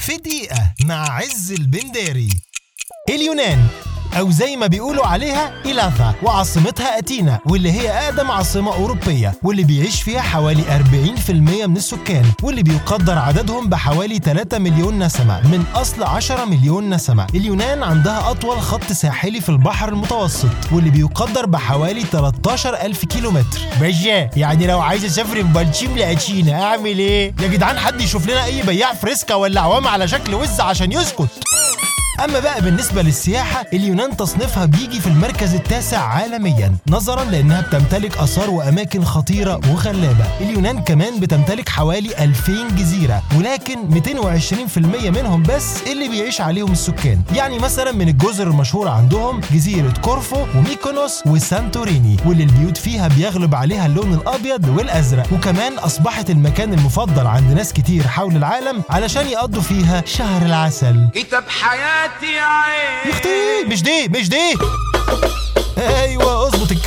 في دقيقة مع عز البنداري اليونان. أو زي ما بيقولوا عليها إيلاثا وعاصمتها أتينا واللي هي أقدم عاصمة أوروبية واللي بيعيش فيها حوالي 40% من السكان واللي بيقدر عددهم بحوالي 3 مليون نسمة من أصل 10 مليون نسمة. اليونان عندها أطول خط ساحلي في البحر المتوسط واللي بيقدر بحوالي 13 ألف كيلومتر. باشا يعني لو عايز أسافر من بلشيم لأتينا أعمل إيه؟ يا جدعان حد يشوف لنا أي بياع فريسكا ولا عوامة على شكل وز عشان يسكت؟ أما بقى بالنسبة للسياحة اليونان تصنيفها بيجي في المركز التاسع عالميا نظرا لأنها بتمتلك آثار وأماكن خطيرة وخلابه اليونان كمان بتمتلك حوالي 2000 جزيرة ولكن 220% منهم بس اللي بيعيش عليهم السكان. يعني مثلا من الجزر المشهوره عندهم جزيرة كورفو وميكونوس وسانتوريني واللي البيوت فيها بيغلب عليها اللون الأبيض والأزرق. وكمان أصبحت المكان المفضل عند ناس كتير حول العالم علشان يقضوا فيها شهر العسل. كتاب حياتي يا مش دي مش دي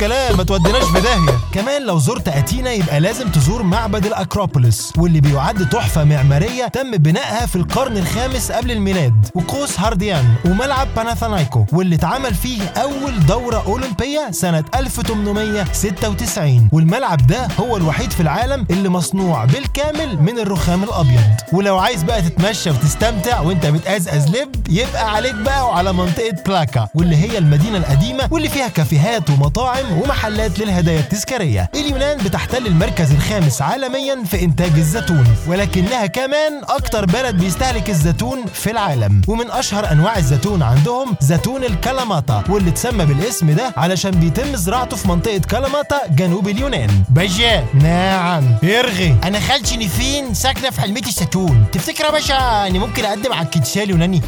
الكلام ما توديناش في داهية. كمان لو زرت أتينا يبقى لازم تزور معبد الأكروبوليس واللي بيعد تحفة معمارية تم بنائها في القرن الخامس قبل الميلاد وقوس هارديان وملعب باناثانايكو واللي اتعمل فيه أول دورة أولمبية سنة 1896 والملعب ده هو الوحيد في العالم اللي مصنوع بالكامل من الرخام الأبيض. ولو عايز بقى تتمشى وتستمتع وانت متأزأز لب يبقى عليك بقى وعلى منطقة بلاكا واللي هي المدينة القديمة واللي فيها كافيهات ومطاعم ومحلات للهدايا التذكارية. اليونان بتحتل المركز الخامس عالميا في إنتاج الزيتون. ولكنها كمان أكتر بلد بيستهلك الزيتون في العالم. ومن أشهر أنواع الزيتون عندهم زيتون الكلاماتا واللي اتسمى بالاسم ده علشان بيتم زراعته في منطقة كلاماتا جنوب اليونان. باشا. نعم. ارغي أنا خالتي نيفين ساكنة في حلميه الزيتون. تفتكر يا باشا إني ممكن أقدم على الكيتشال اليوناني؟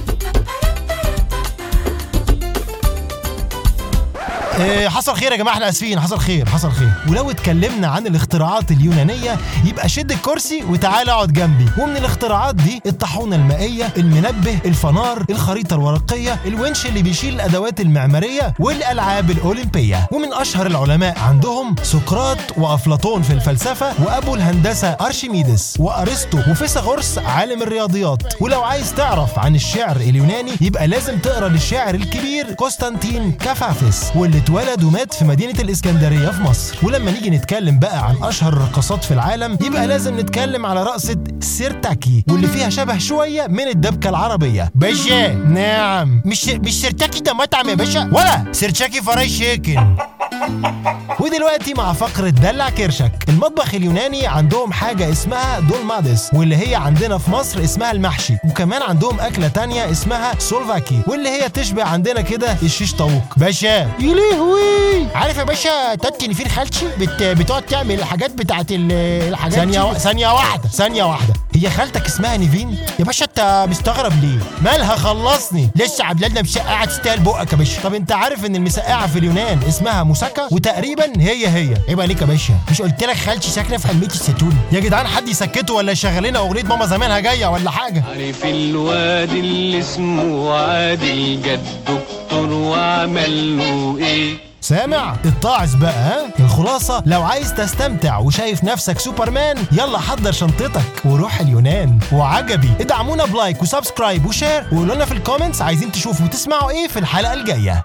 إيه، حصل خير يا جماعة إحنا آسفين. حصل خير حصل خير. ولو اتكلمنا عن الاختراعات اليونانية يبقى شد الكرسي وتعالى اقعد جنبي. ومن الاختراعات دي الطاحونة المائية المنبه الفنار الخريطة الورقية الونش اللي بيشيل الأدوات المعمارية والألعاب الأولمبية. ومن أشهر العلماء عندهم سقراط وأفلاطون في الفلسفة وأبو الهندسة ارشميدس وأرسطو وفيثاغورس عالم الرياضيات. ولو عايز تعرف عن الشعر اليوناني يبقى لازم تقرأ للشاعر الكبير قسطنطين كافافيس واللي اتولد ومات في مدينة الإسكندرية في مصر. ولما نيجي نتكلم بقى عن أشهر الرقصات في العالم يبقى لازم نتكلم على رقصة سيرتاكي واللي فيها شبه شوية من الدبكة العربية. باشا. نعم. مش مش سيرتاكي ده مطعم يا باشا؟ ولا سيرتاكي fried chicken. ودلوقتي مع فقرة دلع كرشك المطبخ اليوناني عندهم حاجة اسمها دولمادس واللي هي عندنا في مصر اسمها المحشي وكمان عندهم أكلة تانية اسمها سوفلاكي واللي هي تشبه عندنا كده الشيش طاووق. باشا! يا لهوي عارف يا باشا تاتي نيفين خالتي بت... بتقعد تعمل الحاجات بتاعت ال- الحاجات ثانية و... ثانية واحدة ثانية واحدة. هي خالتك اسمها نيفين؟ يا باشا انت مستغرب ليه؟ مالها خلصني. لسه عاملالنا مسقعة تستاهل بقك يا باشا؟ طب انت عارف ان المسقعة في اليونان اسمها موساكا وتقريبا هي هي. عيب عليك يا باشا. مش قلت لك خالتي ساكنة في حلمية الزيتون يا جدعان حد يسكته ولا يشغل لنا أغنية ماما زمانها جاية ولا حاجة؟ عارف الواد اللي اسمه عادل جد دكتور وعمل له إيه؟ سامع؟ اتعظ بقى ها؟ الخلاصة لو عايز تستمتع وشايف نفسك سوبرمان يلا حضر شنطتك وروح اليونان. وعجبي ادعمونا ب like و subscribe و share وقولوا في ال comments عايزين تشوفوا وتسمعوا إيه في الحلقة الجاية.